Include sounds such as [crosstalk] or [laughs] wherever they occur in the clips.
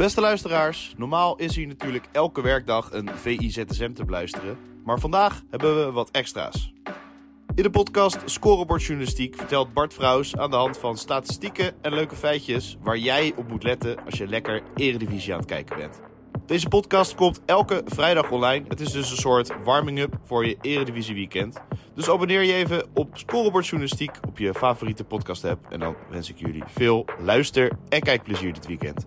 Beste luisteraars, normaal is hier natuurlijk elke werkdag een VIZSM te beluisteren. Maar vandaag hebben we wat extra's. In de podcast Scorebordjournalistiek vertelt Bart Vrouws aan de hand van statistieken en leuke feitjes waar jij op moet letten als je lekker Eredivisie aan het kijken bent. Deze podcast komt elke vrijdag online. Het is dus een soort warming-up voor je Eredivisie weekend. Dus abonneer je even op Scorebordjournalistiek op je favoriete podcast app. En dan wens ik jullie veel luister- en kijkplezier dit weekend.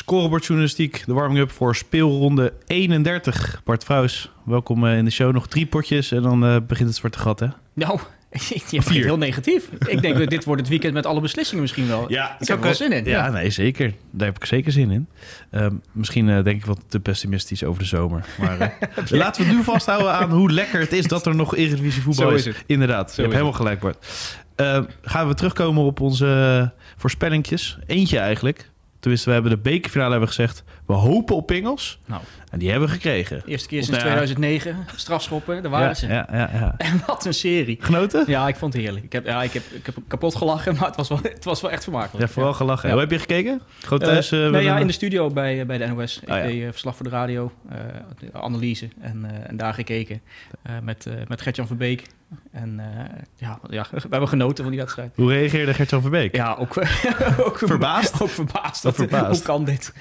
Scorebordjournalistiek, de warming-up voor speelronde 31. Bart Vrouws, welkom in de show. Nog drie potjes en dan uh, begint het zwarte gat, hè? Nou, [laughs] je begint heel negatief. ik denk dat dit wordt het weekend met alle beslissingen misschien wel. Ja, ik heb er wel zin in. Ja, ja, nee, zeker. Daar heb ik zeker zin in. Uh, misschien uh, denk ik wat te pessimistisch over de zomer. Maar [laughs] uh, laten we nu vasthouden aan hoe lekker het is dat er nog Eredivisie voetbal is. is. Inderdaad, Zo je hebt helemaal gelijk, Bart. gaan we terugkomen op onze voorspellingjes. Eentje eigenlijk. Tenminste, we hebben de bekerfinale hebben gezegd... we hopen op pingels. Nou. En die hebben we gekregen. Eerste keer sinds 2009. Strafschoppen, daar waren ja, ze. Ja, ja, ja. [laughs] En wat een serie. Genoten? Ja, ik vond het heerlijk. Ik heb, ja, ik heb, ik heb kapot gelachen, [laughs] maar het was wel, het was wel echt vermakelijk. Ja, vooral gelachen. Ja. Hoe heb je gekeken? Gewoon thuis? Uh, nee, ja, in de studio bij, bij de NOS. Ik oh, deed verslag voor de radio, uh, analyse. En, en daar gekeken met, met Gertjan Verbeek. En ja, ja, [laughs] we hebben genoten van die wedstrijd. Hoe reageerde Gertjan Verbeek? Ja, ook, [laughs] ook verbaasd. Ook verbaasd. Dat, verbaasd. Hoe kan dit?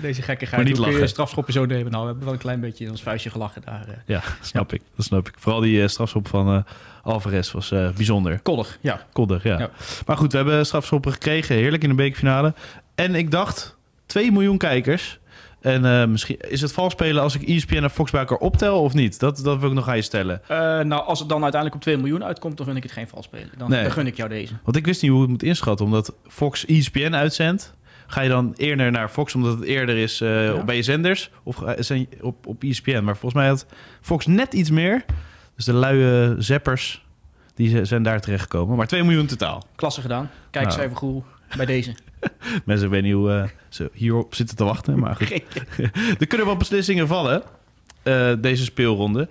Deze gekkigheid. Maar niet hoe lachen. kun je strafschoppen zo nemen? Nou, we hebben wel een klein beetje in ons vuistje gelachen daar. Uh. Ja, snap ik. Dat snap ik. Vooral die uh, strafschop van Alvarez was bijzonder. Koddig, ja. Koddig, ja. ja. Maar goed, we hebben strafschoppen gekregen. Heerlijk in de bekerfinale. En ik dacht, 2 miljoen kijkers. En uh, misschien is het vals spelen als ik ESPN en Fox bij elkaar optel of niet? Dat, dat wil ik nog aan je stellen. Uh, nou, als het dan uiteindelijk op 2 miljoen uitkomt, dan vind ik het geen vals spelen. Dan, nee. dan gun ik jou deze. Want ik wist niet hoe ik het moet inschatten, omdat Fox ESPN uitzendt. Ga je dan eerder naar Fox omdat het eerder is uh, ja. bij je zenders of zijn op, op ESPN? Maar volgens mij had Fox net iets meer. Dus de luie zeppers die zijn daar terechtgekomen. Maar 2 miljoen totaal. Klasse gedaan. Kijk, nou. cijfer goed bij deze. [laughs] Mensen weten niet hoe uh, ze hierop zitten te wachten. Maar goed. [laughs] er kunnen wel beslissingen vallen uh, deze speelronde.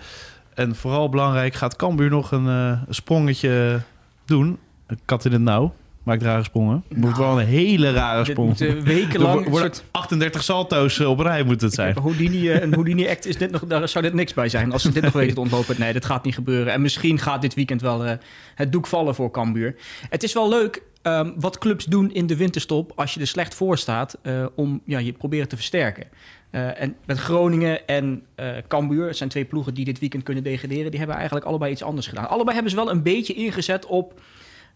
En vooral belangrijk, gaat Cambuur nog een, uh, een sprongetje doen? Een kat in het nauw. Maakt rare sprongen. Het moet wel een hele rare sprong. Dit wekenlang... [laughs] Wordt soort... 38 salto's op rij moet het zijn. Houdini, een Houdini act is dit nog, daar zou dit niks bij zijn. Als ze dit nog weten te ontlopen. Nee, dat gaat niet gebeuren. En misschien gaat dit weekend wel uh, het doek vallen voor Cambuur. Het is wel leuk um, wat clubs doen in de winterstop... als je er slecht voor staat, uh, om ja, je proberen te versterken. Uh, en met Groningen en uh, Cambuur, zijn twee ploegen die dit weekend kunnen degraderen... die hebben eigenlijk allebei iets anders gedaan. Allebei hebben ze wel een beetje ingezet op...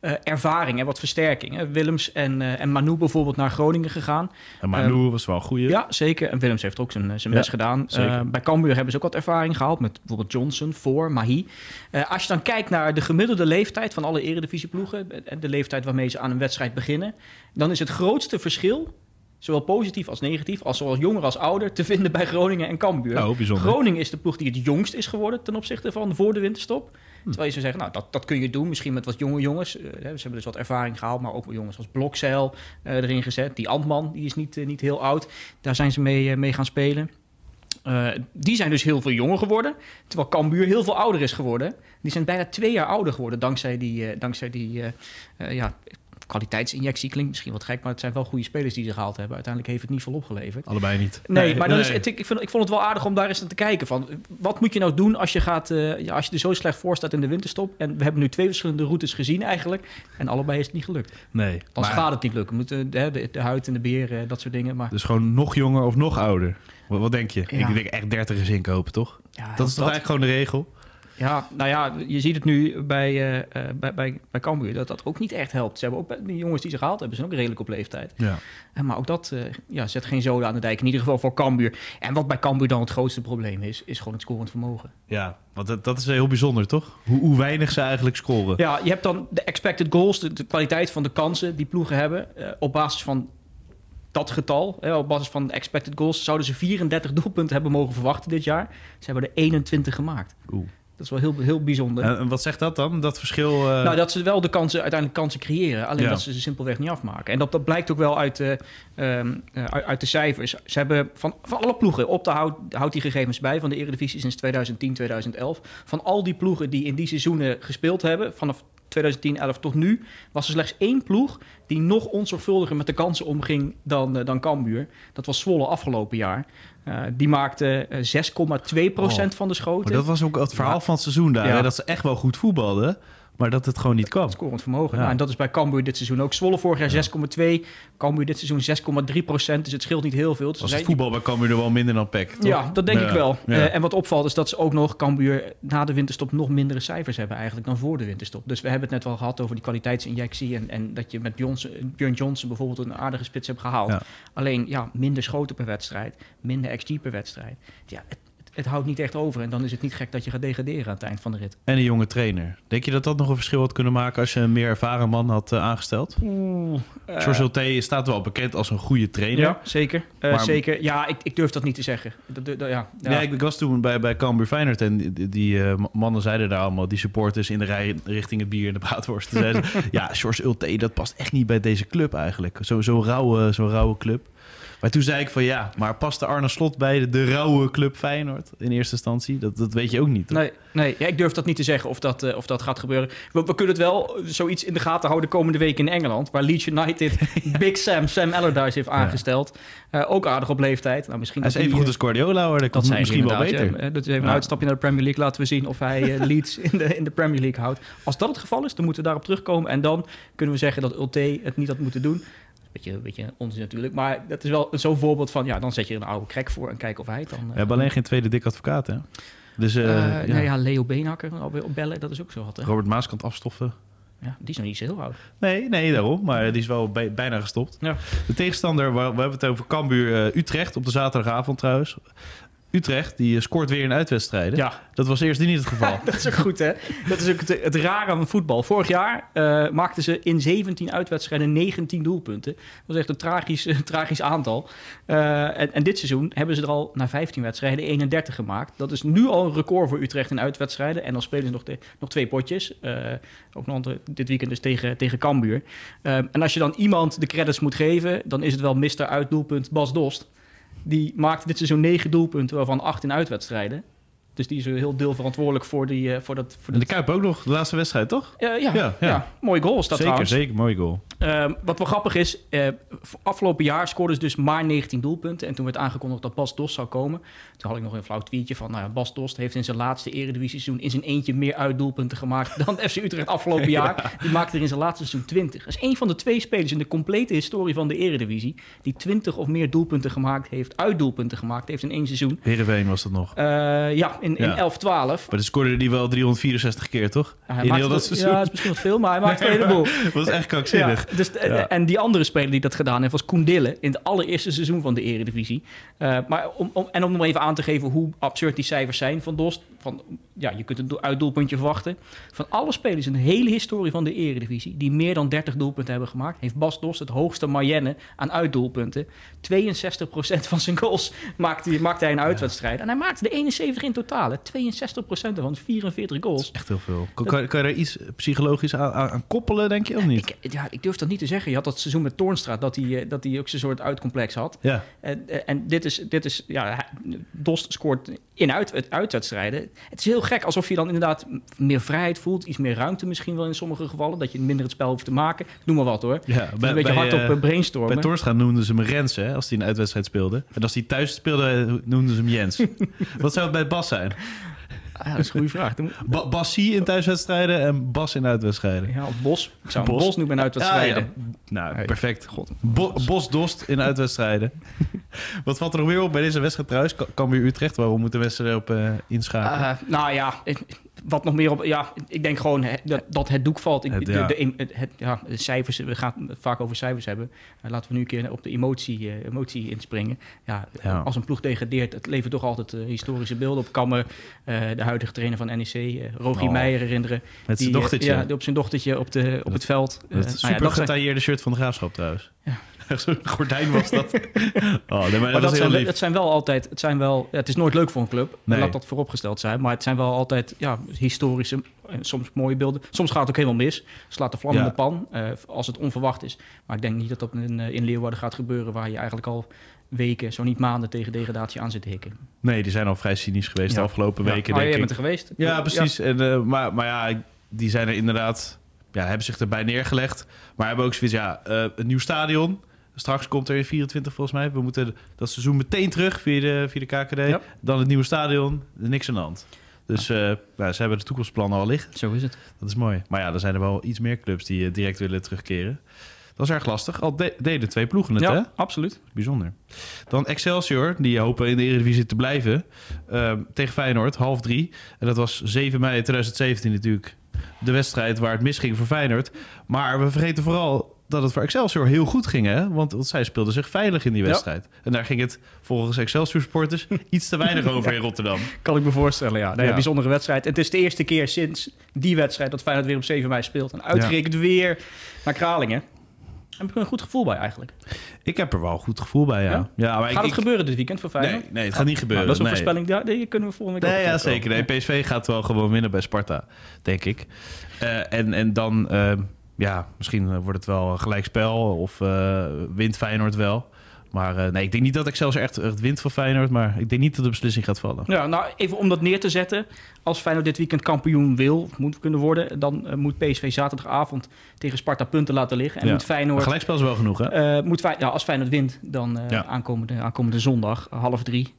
Uh, ervaring en wat versterking. Hè. Willems en, uh, en Manu bijvoorbeeld naar Groningen gegaan. En Manu uh, was wel een goeie. Ja, zeker. En Willems heeft ook zijn, zijn ja, best gedaan. bij Cambuur hebben ze ook wat ervaring gehaald met bijvoorbeeld Johnson, Voor, Mahi. als je dan kijkt naar de gemiddelde leeftijd van alle eredivisieploegen... en de leeftijd waarmee ze aan een wedstrijd beginnen... dan is het grootste verschil zowel positief als negatief, als zowel jonger als ouder, te vinden bij Groningen en Cambuur. Oh, Groningen is de ploeg die het jongst is geworden ten opzichte van voor de winterstop. Terwijl je zou zeggen, nou, dat, dat kun je doen. Misschien met wat jonge jongens. Uh, ze hebben dus wat ervaring gehaald, maar ook jongens als Blokzeil uh, erin gezet. Die Antman, die is niet, uh, niet heel oud. Daar zijn ze mee, mee gaan spelen. die zijn dus heel veel jonger geworden. Terwijl Cambuur heel veel ouder is geworden. Die zijn bijna twee jaar ouder geworden dankzij die, dankzij die ja, kwaliteitsinjectie klinkt misschien wat gek, maar het zijn wel goede spelers die ze gehaald hebben. Uiteindelijk heeft het niet volop geleverd. Allebei niet. Nee, nee maar dan nee. is het, ik, vind, ik vond het wel aardig om daar eens naar te kijken. Van, wat moet je nou doen als je, gaat, uh, ja, als je er zo slecht voor staat in de winterstop? En we hebben nu twee verschillende routes gezien eigenlijk. En allebei is het niet gelukt. Nee. Dan maar... gaat het niet lukken. Moeten de, de, de huid en de beer, uh, dat soort dingen. Maar... Dus gewoon nog jonger of nog ouder? Wat, wat denk je? Ja. Ik denk echt 30 is inkopen, toch? Ja, dat is toch eigenlijk gewoon de regel? Ja, nou ja, je ziet het nu bij, uh, bij, bij, bij Cambuur dat dat ook niet echt helpt. Ze hebben ook die jongens die ze gehaald hebben, zijn ook redelijk op leeftijd. Ja. Uh, maar ook dat ja, zet geen zoden aan de dijk, in ieder geval voor Cambuur. En wat bij Cambuur dan het grootste probleem is, is gewoon het scorend vermogen. Ja, want dat, dat is heel bijzonder, toch? Hoe, hoe weinig ze eigenlijk scoren. Ja, je hebt dan de expected goals, de, de kwaliteit van de kansen die ploegen hebben, op basis van dat getal, hè, op basis van expected goals, zouden ze 34 doelpunten hebben mogen verwachten dit jaar. Ze hebben er 21 gemaakt. Oeh. Dat is wel heel, heel bijzonder. En wat zegt dat dan? Dat verschil... Uh... Nou, dat ze wel de kansen, uiteindelijk kansen creëren. Alleen dat ze ze simpelweg niet afmaken. En dat, dat blijkt ook wel uit, uh, um, uh, uit de cijfers. Ze hebben van, van alle ploegen, op de hout, houdt die gegevens bij... van de Eredivisie sinds 2010, 2011. Van al die ploegen die in die seizoenen gespeeld hebben... vanaf 2010, 11 tot nu... was er slechts één ploeg die nog onzorgvuldiger met de kansen omging dan, dan Cambuur. Dat was Zwolle afgelopen jaar. Uh, die maakte 6,2% oh, van de schoten. Maar dat was ook het verhaal van het seizoen daar. Ja. Dat ze echt wel goed voetbalden. Maar dat het gewoon niet kwam. Scorend vermogen. Ja. Nou, en dat is bij Cambuur dit seizoen ook. Zwolle vorig jaar 6,2. Cambuur dit seizoen 6,3 procent. Dus het scheelt niet heel veel. Dus Was het voetbal bij Cambuur er wel minder dan PEC, toch? Ja, dat denk ik wel. Uh, en wat opvalt is dat ze ook nog Cambuur na de winterstop nog mindere cijfers hebben eigenlijk dan voor de winterstop. Dus we hebben het net wel gehad over die kwaliteitsinjectie. En, en dat je met Johnson, Björn Johnson bijvoorbeeld een aardige spits hebt gehaald. Alleen ja, minder schoten per wedstrijd. Minder XG per wedstrijd. Ja, het, het houdt niet echt over. En dan is het niet gek dat je gaat degraderen aan het eind van de rit. En een jonge trainer. Denk je dat dat nog een verschil had kunnen maken als je een meer ervaren man had uh, aangesteld? Oeh. Uh, staat wel bekend als een goede trainer. Ja, zeker. Uh, maar, zeker. Ja, ik, ik, durf dat niet te zeggen. Dat, dat, ja, ja. Nee, ik, ik, was toen bij, bij Cambuur Feyenoord en die, die mannen zeiden daar allemaal, die supporters in de rij richting het bier en de braadworst. zeiden [laughs] ja, George Ulte, dat past echt niet bij deze club eigenlijk. Zo'n zo rauwe, zo rauwe club. Maar toen zei ik van ja, maar past de Arne Slot bij de, de rauwe club Feyenoord in eerste instantie? Dat, dat weet je ook niet. Toch? Nee, nee ja, ik durf dat niet te zeggen of dat, uh, of dat gaat gebeuren. We, we, kunnen het wel zoiets in de gaten houden komende week in Engeland. Waar Leeds United [laughs] Big Sam, Sam Allardyce heeft aangesteld. Ja. Uh, ook aardig op leeftijd. Nou, misschien hij is even goed als Guardiola hoor. Dat, dat zijn misschien wel beter. Dat is even een uitstapje naar de Premier League. Laten we zien of hij uh, [laughs] Leeds in de, in de Premier League houdt. Als dat het geval is, dan moeten we daarop terugkomen. En dan kunnen we zeggen dat Ulte het niet had moeten doen. Beetje, beetje onzin natuurlijk. Maar dat is wel zo'n voorbeeld van... ja, dan zet je een oude krek voor en kijk of hij het dan... We hebben alleen geen tweede dik advocaat, hè? Dus, uh, ja. Nou ja, Leo Beenhakker alweer opbellen, dat is ook zo wat, hè? Robert Maaskant afstoffen. Ja, die is nog niet zo heel oud. Nee, nee, daarom. Maar die is wel bij, bijna gestopt. Ja. De tegenstander, we, we hebben het over Cambuur Utrecht... op de zaterdagavond trouwens. Utrecht, die scoort weer in uitwedstrijden. Ja. Dat was eerst niet het geval. [laughs] dat is ook goed, hè? Dat is ook het, het rare van voetbal. Vorig jaar uh, maakten ze in 17 uitwedstrijden 19 doelpunten. Dat was echt een tragisch, [laughs] tragisch aantal. Uh, en, en, dit seizoen hebben ze er al na 15 wedstrijden 31 gemaakt. Dat is nu al een record voor Utrecht in uitwedstrijden. En dan spelen ze nog, nog twee potjes. ook nog dit weekend dus tegen, tegen Cambuur. en als je dan iemand de credits moet geven... dan is het wel Mr. Uitdoelpunt Bas Dost. Die maakte dit seizoen 9 doelpunten, waarvan 8 in uitwedstrijden. Dus die is heel deel verantwoordelijk voor, die, uh, voor dat... Voor en de Kuip ook nog, de laatste wedstrijd, toch? Uh, ja, ja, ja, ja. mooi goal is dat zeker, trouwens. Zeker, mooi goal. Uh, wat wel grappig is, uh, afgelopen jaar scoorden ze dus maar 19 doelpunten. En toen werd aangekondigd dat Bas Dost zou komen. Toen had ik nog een flauw tweetje van... Nou ja, Bas Dost heeft in zijn laatste eredivisie-seizoen... in zijn eentje meer uitdoelpunten gemaakt [laughs] dan FC Utrecht afgelopen jaar. Die maakte er in zijn laatste seizoen 20. Dat is een van de twee spelers in de complete historie van de eredivisie... die 20 of meer doelpunten gemaakt heeft, uitdoelpunten gemaakt heeft in één seizoen. Heerenveen was dat nog? ja, in, in 11-12. Maar dan scoorde hij wel 364 keer, toch? In heel dat seizoen. Ja, dat is misschien wat veel, maar hij maakte een heleboel. [laughs] dat was echt krankzinnig. Ja, dus. En die andere speler die dat gedaan heeft was Koen Dille in het allereerste seizoen van de Eredivisie. Uh, maar om, om, en om nog even aan te geven hoe absurd die cijfers zijn van Dost. Van, ja, je kunt een uitdoelpuntje verwachten. Van alle spelers in de hele historie van de Eredivisie die meer dan 30 doelpunten hebben gemaakt, heeft Bas Dost het hoogste Mayenne aan uitdoelpunten. 62% van zijn goals maakte, maakte hij in uitwedstrijden. En hij maakte de 71 in totaal. 62% ervan, 44 goals. Dat is echt heel veel. Kan, kan, je er iets psychologisch aan, aan, koppelen, denk je, of niet? Ik, ja, ik durf dat niet te zeggen. Je had dat seizoen met Toornstra, dat hij, dat hij ook zo'n soort uitcomplex had. Ja. En, en dit is, dit is ja, Dost scoort in uit, uitwedstrijden. Het is heel gek, alsof je dan inderdaad meer vrijheid voelt, iets meer ruimte misschien wel in sommige gevallen, dat je minder het spel hoeft te maken. Noem maar wat hoor. Ja, bij, een beetje hard op uh, brainstormen. Bij Toornstra noemden ze hem Rens, hè, als hij een uitwedstrijd speelde. En als hij thuis speelde, noemden ze hem Jens. [laughs] wat zou het bij Bas zijn? Ah, dat is een goede vraag. Ba Bassie in thuiswedstrijden en Bas in uitwedstrijden. Ja, Bos. Ik zou Bos, Bos nu in uitwedstrijden. Ja, ja. Nou, hey. perfect. God. Bo Bos Dost in uitwedstrijden. [laughs] Wat valt er nog meer op bij deze wedstrijd trouwens? Cambuur Utrecht, waarom moeten we erop uh, inschakelen? Uh, nou ja, wat nog meer op... Ja, ik denk gewoon dat, dat, het doek valt. Ik, het, ja. De, de, het, ja, de cijfers, we gaan het vaak over cijfers hebben. Uh, laten we nu een keer op de emotie, uh, emotie inspringen. Ja, ja, Als een ploeg degradeert, het levert toch altijd uh, historische beelden op. Kan me de huidige trainer van NEC, Rogier oh. Meijer, herinneren. Met zijn dochtertje. Ja, op zijn dochtertje op, de, op dat, het veld. Dat super nou ja, gedetailleerde shirt van de Graafschap trouwens. Ja. [laughs] Zo'n gordijn was dat. [laughs] Oh, nee, maar, Maar dat, dat zijn, lief. het zijn wel altijd, het zijn wel, het is nooit leuk voor een club, Nee. laat dat vooropgesteld zijn. Maar het zijn wel altijd ja, historische en soms mooie beelden. Soms gaat het ook helemaal mis. Slaat de vlam in de pan eh, als het onverwacht is. Maar ik denk niet dat dat in, eh, in Leeuwarden gaat gebeuren, waar je eigenlijk al weken, zo niet maanden tegen degradatie aan zit te hikken. Nee, die zijn al vrij cynisch geweest Ja. de afgelopen Ja. weken, Oh, denk jij bent er geweest? Ja, precies. En, eh, maar, maar ja, die zijn er inderdaad... Ja, hebben zich erbij neergelegd. Maar hebben ook zoiets, ja, een nieuw stadion. Straks komt er in 24 volgens mij. We moeten dat seizoen meteen terug via de, via de KKD. Ja. Dan het nieuwe stadion. Niks aan de hand. Dus eh, nou, ze hebben de toekomstplannen al liggen. Zo is het. Dat is mooi. Maar ja, er zijn er wel iets meer clubs die eh, direct willen terugkeren. Dat is erg lastig. Al de- deden twee ploegen het, hè? Ja, absoluut. Bijzonder. Dan Excelsior, die hopen in de Eredivisie te blijven. Ehm, tegen Feyenoord, half drie. En dat was 7 mei 2017 natuurlijk de wedstrijd waar het misging voor Feyenoord. Maar we vergeten vooral dat het voor Excelsior heel goed ging. Hè? Want, want zij speelden zich veilig in die Ja. wedstrijd. En daar ging het volgens Excelsior-supporters iets te weinig [laughs] over in Rotterdam. Kan ik me voorstellen, ja. Nee, Ja. Een bijzondere wedstrijd. En het is de eerste keer sinds die wedstrijd dat Feyenoord weer op 7 mei speelt. En uitgerekend weer naar Kralingen. Daar heb ik er een goed gevoel bij eigenlijk. Ik heb er wel een goed gevoel bij, ja. Ja? ja? maar Gaat ik, het gebeuren dit weekend voor Feyenoord? Nee, nee, het gaat niet gebeuren. Nou, dat is een nee. voorspelling, ja, die kunnen we volgende week Nee, ja, zeker. Nee, PSV gaat wel gewoon winnen bij Sparta, denk ik. Eh, en, en dan, eh, ja, misschien eh, wordt het wel een gelijkspel of eh wint Feyenoord wel. Maar eh, nee, ik denk niet dat Excelsior echt, echt wint van Feyenoord, maar ik denk niet dat de beslissing gaat vallen. Ja, nou, even om dat neer te zetten. Als Feyenoord dit weekend kampioen wil, moet kunnen worden... dan moet PSV zaterdagavond tegen Sparta punten laten liggen. En Ja. moet Feyenoord... gelijkspel is wel genoeg, hè? moet Fey- ja, als Feyenoord wint, dan Ja. aankomende, aankomende zondag, half drie,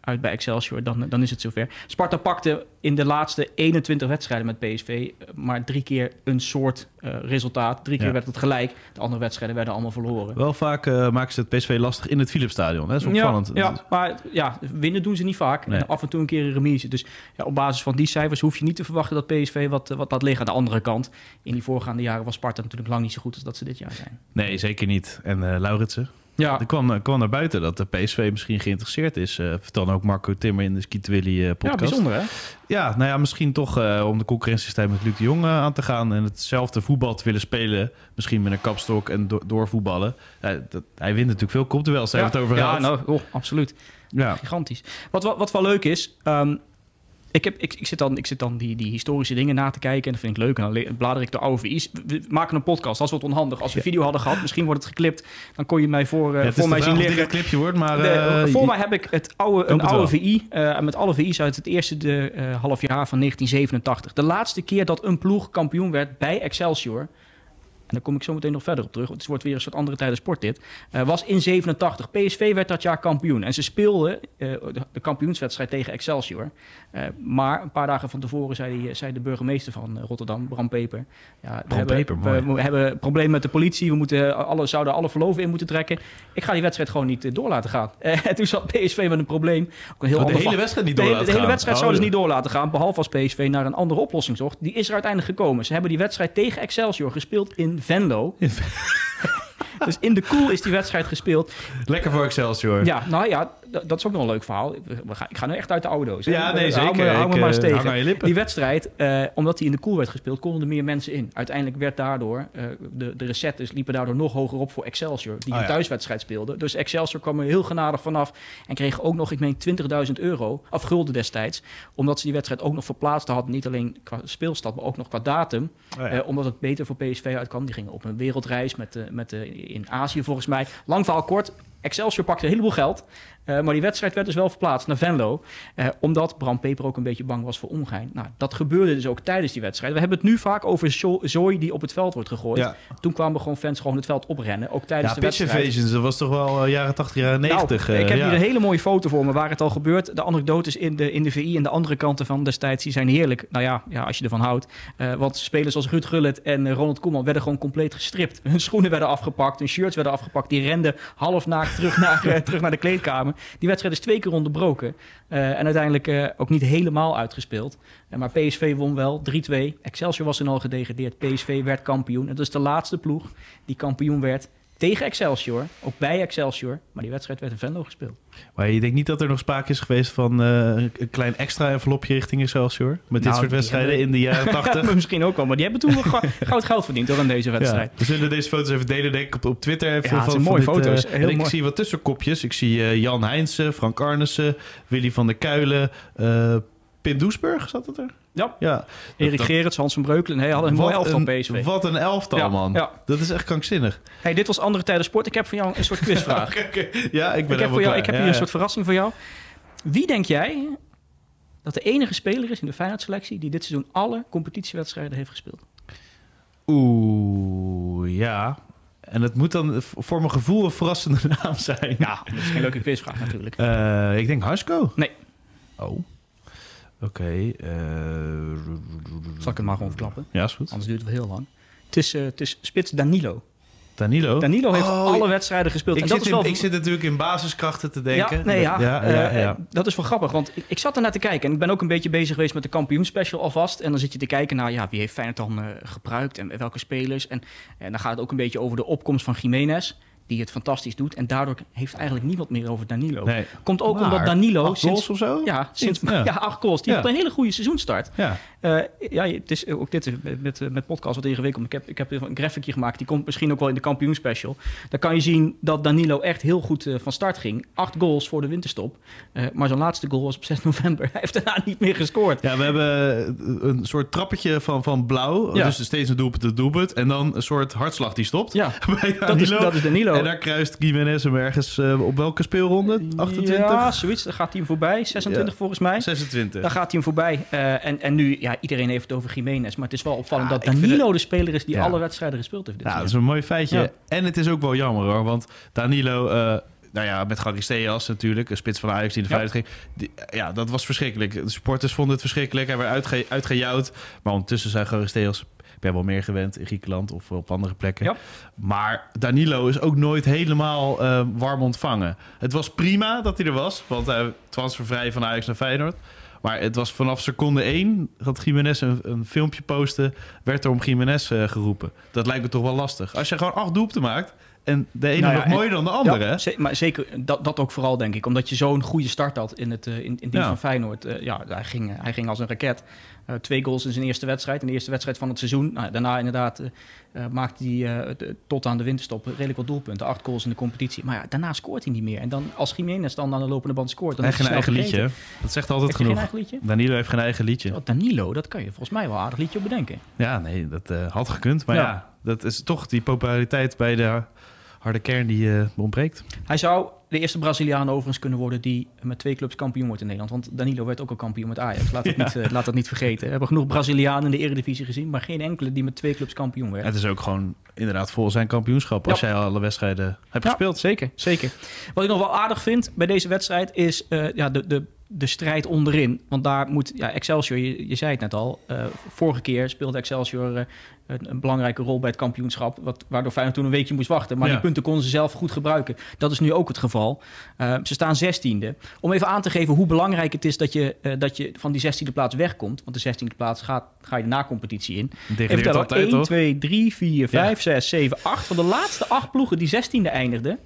uit bij Excelsior, dan, dan is het zover. Sparta pakte in de laatste 21 wedstrijden met PSV eh, maar drie keer een soort eh, resultaat. Drie keer Ja. werd het gelijk. De andere wedstrijden werden allemaal verloren. Wel vaak eh, maken ze het PSV lastig in het Philipsstadion. hè? Dat is opvallend. Ja, ja, maar ja, winnen doen ze niet vaak. Nee. En af en toe een keer een remise. Dus ja, op basis van die cijfers hoef je niet te verwachten dat PSV wat, wat laat liggen. Aan de andere kant, in die voorgaande jaren was Sparta natuurlijk lang niet zo goed als dat ze dit jaar zijn. Nee, zeker niet. En eh Lauritsen, Ja, er kwam, er kwam naar buiten dat de PSV misschien geïnteresseerd is. eh vertelde ook Marco Timmer in de Skitwilly eh ja podcast. bijzonder hè? Ja, nou ja, misschien toch eh, om de concurrentiestijd met Luc de Jong eh, aan te gaan... en hetzelfde voetbal te willen spelen. Misschien met een kapstok en do- doorvoetballen. Ja, dat, hij wint natuurlijk veel kopduels, daar ja, hebben het over ja, gehad. nou, oh, absoluut. Ja, Gigantisch. Wat, wat, wat wel leuk is, ehm, ik, heb, ik, ik zit dan, ik zit dan die, die historische dingen na te kijken en dat vind ik leuk. En dan blader ik de oude VI's. We- maken een podcast, dat is wat onhandig. Als we video hadden gehad, misschien wordt het geklipt. Dan kon je mij voor, eh, Ja, het voor mij zien liggen. een clipje wordt, maar... De- eh, voor mij heb ik het oude, een het oude. VI eh, met alle VI's uit het eerste de, half jaar van 1987. De laatste keer dat een ploeg kampioen werd bij Excelsior. En daar kom ik zo meteen nog verder op terug. Want het wordt weer een soort andere tijden sport dit. eh, was in 87. PSV werd dat jaar kampioen. En ze speelden eh, de, de kampioenswedstrijd tegen Excelsior. Eh, maar een paar dagen van tevoren zei, die, zei de burgemeester van Rotterdam, Bram Peper. Ja, we hebben, we, we hebben een probleem met de politie. We moeten alle, zouden alle verloven in moeten trekken. Ik ga die wedstrijd gewoon niet door laten gaan. [laughs] En toen zat PSV met een probleem. Ook een heel Oh, de hele wedstrijd niet door laten de hele wedstrijd Oh, zouden ze ja. niet door laten gaan. Behalve als PSV naar een andere oplossing zocht. Die is er uiteindelijk gekomen. Ze hebben die wedstrijd tegen Excelsior gespeeld in Venlo. Dus in de koel is die wedstrijd gespeeld. Lekker voor Excelsior. Ja, nou ja, dat is ook nog een leuk verhaal. Ik ga nu echt uit de hè. Ja, nee, Hou zeker. me, hou me Ik, maar eens eh, tegen. hang aan je lippen. Die wedstrijd, eh, omdat die in de koel werd gespeeld, konden er meer mensen in. Uiteindelijk werd daardoor, eh, de, de recettes liepen daardoor nog hoger op voor Excelsior, die Oh, een ja. thuiswedstrijd speelde. Dus Excelsior kwam er heel genadig vanaf en kreeg ook nog, ik meen, 20.000 euro, of gulden destijds, omdat ze die wedstrijd ook nog verplaatst hadden, niet alleen qua speelstad, maar ook nog qua datum. Oh, ja. Eh, omdat het beter voor PSV uitkwam. Die gingen op een wereldreis met, de met de, in Azië volgens mij. Lang verhaal kort. Excelsior pakte een heleboel geld. Eh, maar die wedstrijd werd dus wel verplaatst naar Venlo. eh, omdat Bram Peper ook een beetje bang was voor ongein. Nou, dat gebeurde dus ook tijdens die wedstrijd. We hebben het nu vaak over zo- zooi die op het veld wordt gegooid. Ja. Toen kwamen gewoon fans gewoon het veld oprennen. Ook tijdens Ja, de pitch wedstrijd. invasions, dat was toch wel eh, jaren 80, jaren 90. Nou, ik heb ja. hier een hele mooie foto voor me waar het al gebeurt. De anekdotes in de, in de VI en de andere kanten van destijds die zijn heerlijk. Nou ja, ja als je ervan houdt. Want spelers als Ruud Gullit en Ronald Koeman werden gewoon compleet gestript. Hun schoenen werden afgepakt, hun shirts werden afgepakt. Die renden half naakt terug naar, [laughs] terug naar de kleedkamer. Die wedstrijd is twee keer onderbroken. Eh, en uiteindelijk eh, ook niet helemaal uitgespeeld. Eh, maar PSV won wel 3-2. Excelsior was toen al gedegradeerd. PSV werd kampioen. En dat is de laatste ploeg die kampioen werd tegen Excelsior, ook bij Excelsior. Maar die wedstrijd werd in Venlo gespeeld. Maar je denkt niet dat er nog sprake is geweest van uh, een klein extra envelopje richting Excelsior? Met nou, dit soort wedstrijden hebben... in de jaren [laughs] 80? ja, misschien ook wel, maar die hebben toen [laughs] goud geld verdiend door aan deze wedstrijd. Ja, we zullen deze foto's even delen, denk ik, op, op Twitter. Even ja, van, mooie dit, foto's. Uh, ik zie wat tussenkopjes. Ik zie uh, Jan Heinsen, Frank Arnissen, Willy van der Kuilen, Pim Doesburg, zat het er? Ja. ja. Erik dat, Gerrits, Hans van Breukelen. Hij hadden een mooi elftal een, PSV. Wat een elftal, man. Ja. Dat is echt krankzinnig. Hey, dit was Andere Tijden Sport. Ik heb voor jou een soort quizvraag. [laughs] Ja, ik ben ik heb, voor jou, ik heb hier een soort verrassing voor jou. Wie denk jij dat de enige speler is in de Feyenoord-selectie... die dit seizoen alle competitiewedstrijden heeft gespeeld? Oeh, ja. En het moet dan voor mijn gevoel een verrassende [laughs] naam zijn. Ja, dat is geen leuke quizvraag natuurlijk. Uh, ik denk Hasko. Nee. Oh. Oké. Okay, uh... Zal ik het maar gewoon verklappen? Ja, is goed. Anders duurt het wel heel lang. Het is, uh, het is spits Danilo. Danilo? Danilo heeft oh, alle wedstrijden gespeeld. Ik, en dat zit is wel... ik zit natuurlijk in basiskrachten te denken. Ja, nee, ja. ja, ja, uh, ja. dat is wel grappig, want ik, ik zat er naar te kijken... en ik ben ook een beetje bezig geweest met de kampioenspecial alvast. En dan zit je te kijken naar ja, wie heeft Feyenoord dan uh, gebruikt... en welke spelers. En, en dan gaat het ook een beetje over de opkomst van Jiménez die het fantastisch doet. En daardoor heeft eigenlijk niemand meer over Danilo. Nee. Komt ook omdat Danilo... Acht sinds, of zo? Ja, sinds, ja. [laughs] ja acht goals. Die ja. had een hele goede seizoenstart. Ja. Uh, ja, het is ook dit met, met podcast wat ingewikkeld. Ik heb, ik heb een graphicje gemaakt. Die komt misschien ook wel in de kampioenspecial. Daar kan je zien dat Danilo echt heel goed uh, van start ging. Acht goals voor de winterstop. Uh, maar zijn laatste goal was op [laughs] 6 november. Hij heeft daarna niet meer gescoord. Ja, we hebben een soort trappetje van, van blauw. Ja. Dus steeds een doelpunt, een doelpunt. En dan een soort hartslag die stopt. Ja, [laughs] dat is, dat is Danilo. En daar kruist Gimenez hem ergens uh, op welke speelronde? 28? Ja, zoiets. Dan gaat hij hem voorbij. 26 ja. volgens mij. 26. Dan gaat hij hem voorbij. Uh, en, en nu, ja, iedereen heeft het over Jiménez. Maar het is wel opvallend ja, dat Danilo de speler is die alle wedstrijden gespeeld heeft. ja, dat is een mooi feitje. En het is ook wel jammer hoor. Want Danilo... Uh, nou ja, met Garisteas natuurlijk, een spits van Ajax die in de ja. ging. ja, dat was verschrikkelijk. De supporters vonden het verschrikkelijk. Hij werd uitge, uitgejouwd. Maar ondertussen zijn Garisteas ben wel meer gewend in Griekenland of op andere plekken. Ja. Maar Danilo is ook nooit helemaal uh, warm ontvangen. Het was prima dat hij er was, want hij transfervrij van Ajax naar Feyenoord. Maar het was vanaf seconde 1 dat Jiménez een, een filmpje postte, werd er om Jiménez uh, geroepen. Dat lijkt me toch wel lastig. Als je gewoon acht doelpunten maakt en de ene nou ja, nog mooier dan de andere. Ja, maar zeker dat, dat ook vooral, denk ik. Omdat je zo'n goede start had in het uh, in, in ja. van Feyenoord. Uh, ja, hij ging, hij ging als een raket. Uh, twee goals in zijn eerste wedstrijd. In de eerste wedstrijd van het seizoen. Nou, daarna inderdaad maakte hij tot aan de winterstop redelijk wat doelpunten. Acht goals in de competitie. Maar ja, daarna scoort hij niet meer. En dan als Jiménez dan aan de lopende band scoort... Dan hij heeft geen eigen liedje. Dat zegt altijd heeft genoeg. Geen eigen liedje? Danilo heeft geen eigen liedje. Oh, Danilo, dat kan je volgens mij wel aardig liedje op bedenken. Ja, nee, dat had gekund. Maar ja, dat is toch die populariteit bij de harde kern die uh, ontbreekt. Hij zou de eerste Braziliaan overigens kunnen worden die met twee clubs kampioen wordt in Nederland. Want Danilo werd ook al kampioen met Ajax. Laat dat, niet, uh, laat dat niet vergeten. We hebben genoeg Brazilianen in de Eredivisie gezien, maar geen enkele die met twee clubs kampioen werd. Het is ook gewoon inderdaad vol zijn kampioenschap als jij alle wedstrijden hebt ja, gespeeld. Zeker, zeker. Wat ik nog wel aardig vind bij deze wedstrijd is uh, ja, de, de de strijd onderin. Want daar moet ja, Excelsior, je, je zei het net al, uh, vorige keer speelde Excelsior uh, een, een, belangrijke rol bij het kampioenschap, wat, waardoor Feyenoord toen een weekje moest wachten. Maar ja. die punten konden ze zelf goed gebruiken. Dat is nu ook het geval. Uh, ze staan zestiende. Om even aan te geven hoe belangrijk het is dat je, dat je van die zestiende plaats wegkomt. Want de zestiende plaats gaat, ga je de na-competitie in. Even tellen, 1, 2, 3, 4, 5, 6, 7, 8. Van de laatste acht ploegen die zestiende eindigden,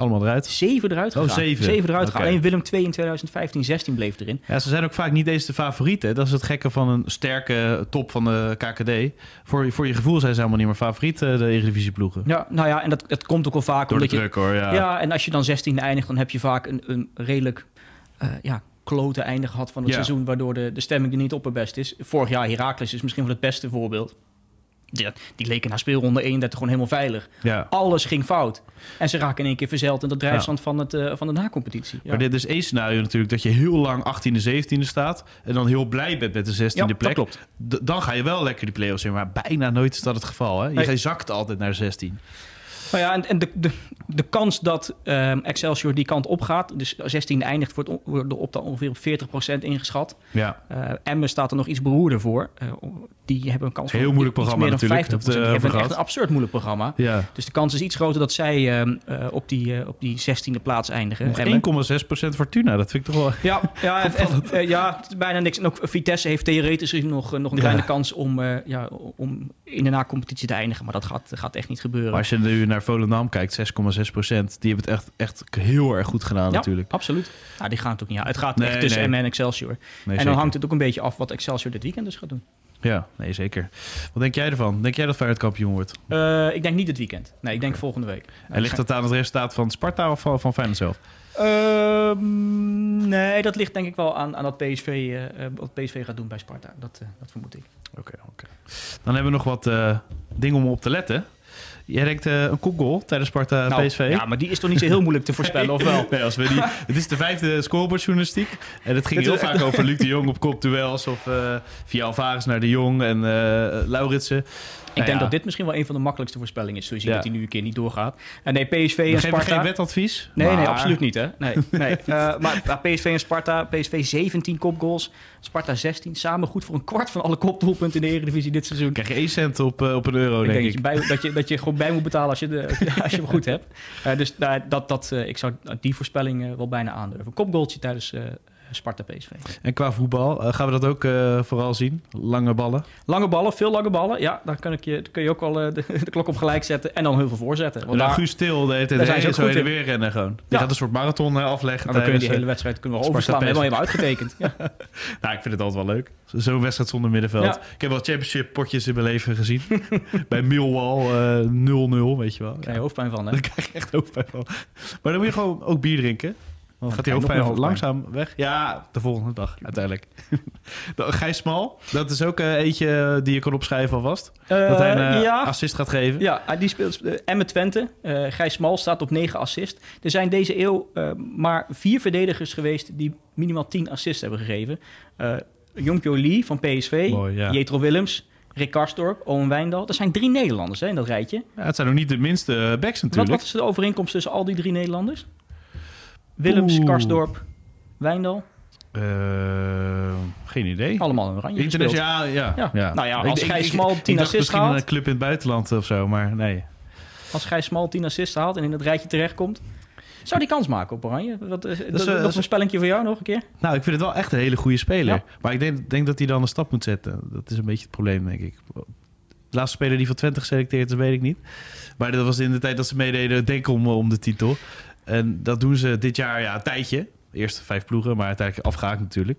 allemaal eruit? Zeven eruit oh, gegaan. Oh, zeven. zeven eruit okay. Alleen Willem II in 2015, 16 bleef erin. Ja, ze zijn ook vaak niet eens de favorieten. Dat is het gekke van een sterke top van de KKD. Voor, voor je gevoel zijn ze helemaal niet meer favoriet, de Eredivisie ploegen. Ja, nou ja, en dat, dat komt ook wel vaak. Door de druk je, hoor, ja. Ja, en als je dan 16 eindigt, dan heb je vaak een, een redelijk... Uh, ja, klote einde gehad van het ja. seizoen... waardoor de, de stemming er niet op het best is. Vorig jaar Heracles is misschien wel het beste voorbeeld. Die, die leken na speelronde 31 gewoon helemaal veilig. Ja. Alles ging fout. En ze raken in één keer verzeild in de drijfstand ja. van, het, uh, van de na-competitie. Ja. Maar dit is één scenario natuurlijk dat je heel lang 18e, 17e staat. En dan heel blij bent met de 16e plek. klopt. D dan ga je wel lekker die play-offs in. Maar bijna nooit is dat het geval. Hè? Je nee. zakt altijd naar 16. Nou ja, en, en de, de, de kans dat um, Excelsior die kant op gaat, dus 16 eindigt, wordt, wordt op dan ongeveer op 40% ingeschat. Ja. Uh, Emmen staat er nog iets beroerder voor. Uh, die hebben een kans Heel moeilijk programma meer dan natuurlijk. 50%. Die hebben echt een absurd moeilijk programma. Ja. Dus de kans is iets groter dat zij uh, op, die, op die 16e plaats eindigen. 1,6% Fortuna, dat vind ik toch wel... Ja, ja, [laughs] en, en, ja bijna niks. En ook Vitesse heeft theoretisch nog, nog een kleine kans om, ja, om in de na-competitie te eindigen. Maar dat gaat, gaat echt niet gebeuren. Maar als je nu naar Volendam kijkt, 6,6 procent. Die hebben het echt, echt heel erg goed gedaan Ja, natuurlijk. absoluut. Nou, die gaan het ook niet aan. Het gaat Nee, echt tussen nee. Emmen en Excelsior. Nee, en zeker. dan hangt het ook een beetje af wat Excelsior dit weekend dus gaat doen. Ja, nee, zeker. Wat denk jij ervan? Denk jij dat Feyenoord kampioen wordt? Eh, ik denk niet dit weekend. Nee, ik denk volgende week. En ligt dat aan het resultaat van Sparta of van, Feyenoord zelf? Ehm, nee, dat ligt denk ik wel aan, aan dat PSV, eh, eh, wat PSV gaat doen bij Sparta. Dat, eh, dat vermoed ik. Oké, oké. Dan hebben we nog wat eh, dingen om op te letten. Jij denkt eh, een kopgoal tijdens Sparta Nou, PSV? Ja, maar die is toch niet zo heel moeilijk te voorspellen, of wel? [laughs] Nee, als we die, [laughs] het is de vijfde scorebordjournalistiek. En het ging heel vaak over [laughs] Luc de Jong op kopduels. Of eh, via Alvarez naar de Jong en eh Lauritsen. Ik denk ja. dat dit misschien wel een van de makkelijkste voorspellingen is. Zo je ziet Ja. dat hij nu een keer niet doorgaat. En nee, PSV en Sparta... geen wetadvies. Nee, nee, absoluut niet. Hè? Nee, nee. [laughs] Eh, maar PSV en Sparta, PSV 17 kopgoals, Sparta 16. Samen goed voor een kwart van alle kopdoelpunten in de Eredivisie dit seizoen. krijg je 1 cent op, eh, op een euro, ik denk denk ik. dat je, bij, dat, je, dat je gewoon bij moet betalen als je, de, als je hem goed hebt. Eh, dus nou, dat, dat, eh, ik zou die voorspelling eh, wel bijna aandurven. Kopgoaltje tijdens eh, Sparta PSV. En qua voetbal, eh, gaan we dat ook eh, vooral zien? Lange ballen. Lange ballen, veel lange ballen. Ja, daar kan ik je, daar kun je ook wel eh, de, [laughs] de klok op gelijk zetten. En dan heel veel voorzetten. Want dan daar, Guus Stil, de hele tijd daar zijn ze zo heen en weer rennen gewoon. Die Ja. gaat een soort marathon afleggen. en dan kun je die hele wedstrijd kunnen we overslaan. Hem even uitgetekend. [laughs] Ja. Nou, ik vind het altijd wel leuk. Zo- Zo'n wedstrijd zonder middenveld. Ja. Ik heb wel championship potjes in mijn leven gezien. [laughs] Bij Millwall eh 0-0, weet je wel. Daar krijg je hoofdpijn van, hè? Daar krijg je echt hoofdpijn van. Maar dan moet je gewoon ook bier drinken. Dan gaat meer hoofdpijn. langzaam weg. Ja, de volgende dag uiteindelijk. [laughs] De- Gijs Smal, dat is ook eh, eentje die je kan opschrijven alvast. dat hij een eh, ja. assist gaat geven. Ja, hij die speelt uh, Emmen Twente. Eh Gijs Smal staat op 9 assist. Er zijn deze eeuw eh, maar vier verdedigers geweest die minimaal 10 assists hebben gegeven. Uh, Jonkjo Lee van PSV, Mooi, ja. Jetro Willems, Rick Karsdorp, Owen Wijndal. Dat zijn drie Nederlanders hè, in dat rijtje. Ja, het zijn nog niet de minste eh, backs Wat, natuurlijk. wat is de overeenkomst tussen al die drie Nederlanders? Willems, Oeh. Karsdorp, Wijndal. Eh, geen idee. Allemaal een oranje Internet, gespeeld. ja, ja, Ja. ja. Nou ja, Ik- als ik- Gijs ik- Smal ik 10 dacht assists misschien haalt- een club in het buitenland of zo, maar nee. Als Gijs Smal 10 assists haalt en in het rijtje terechtkomt... Zou die kans maken op Oranje? Wat, eh, dat, eh, dat, dat is is- een spellingje voor jou nog een keer? Nou, ik vind het wel echt een hele goede speler. Ja. Maar ik denk, denk dat hij dan een stap moet zetten. Dat is een beetje het probleem, denk ik. De laatste speler die van Twente geselecteerd is, weet ik niet. Maar dat was in de tijd dat ze meededen, denk om, om de titel. En dat doen ze dit jaar ja, een tijdje. De eerste vijf ploegen, maar uiteindelijk afgehaakt natuurlijk.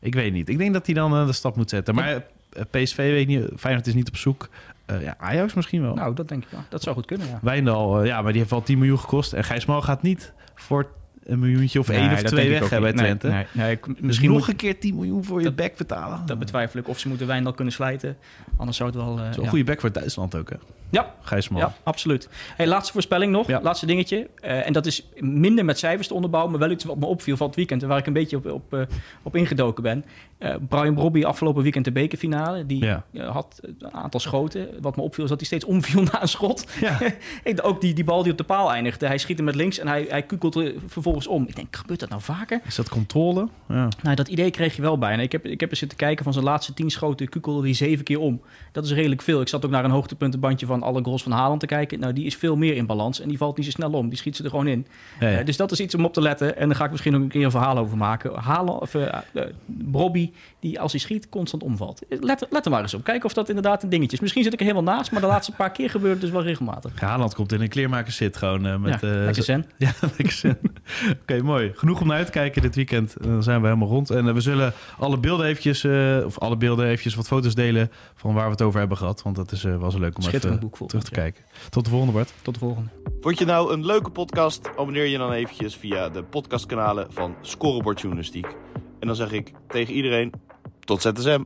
Ik weet niet. Ik denk dat hij dan eh, de stap moet zetten. Maar eh, PSV weet niet. Feyenoord is niet op zoek. Eh, ja, Ajax misschien wel. Nou, dat denk ik wel. Dat zou goed kunnen, ja. Wijndal, ja, maar die heeft wel 10 miljoen gekost. En Gijs Mal gaat niet voor een miljoentje of één of twee weg hè, bij Twente. Nee, nee, ik- Dus misschien nog moet, een keer 10 miljoen voor je back betalen. dat betwijfel ik. Of ze moeten Wijndal kunnen slijten. Anders zou het wel... ja. een goede back voor Duitsland ook, hè? Ja, Gijs Mal. ja, absoluut. Hey, laatste voorspelling nog. Ja. Laatste dingetje. Eh, en dat is minder met cijfers te onderbouwen, maar wel iets wat me opviel van het weekend. En waar ik een beetje op, op, eh, op ingedoken ben. Eh, Brian Brobby afgelopen weekend de bekerfinale. Die Ja. had een aantal schoten. Wat me opviel is dat hij steeds omviel [laughs] na een schot. Ja. [laughs] Ook die, die bal die op de paal eindigde. Hij schiet hem met links en hij, hij kukelt er vervolgens om. Ik denk, gebeurt dat nou vaker? Is dat controle? Ja. Nou, dat idee kreeg je wel bij. En ik heb, ik heb er zitten kijken van zijn laatste tien schoten, kukelde hij zeven keer om. Dat is redelijk veel. Ik zat ook naar een hoogtepuntenbandje van alle goals van Haaland te kijken. Nou, die is veel meer in balans en die valt niet zo snel om. Die schiet ze er gewoon in. Ja, ja. Eh, dus dat is iets om op te letten. En daar ga ik misschien nog een keer een verhaal over maken. Haaland, of, Bobby, die als hij schiet constant omvalt. Let, let er maar eens op. Kijken of dat inderdaad een dingetje is. Misschien zit ik er helemaal naast, maar de laatste paar keer gebeurt het dus wel regelmatig. Haaland komt in een kleermaker zit gewoon met... ja, lekker zo- zen. [laughs] Ja, lekker zin. Oké, mooi. Genoeg om naar uit te kijken dit weekend. En Dan zijn we helemaal rond. En we zullen alle beelden eventjes, of alle beelden eventjes wat foto's delen van waar we het over hebben gehad. Want dat is, was leuk om even Terug te kijken. Tot de volgende, Bart. Tot de volgende. Vond je nou een leuke podcast? Abonneer je dan eventjes via de podcastkanalen van Scorebord Journalistiek. En dan zeg ik tegen iedereen, tot ZSM.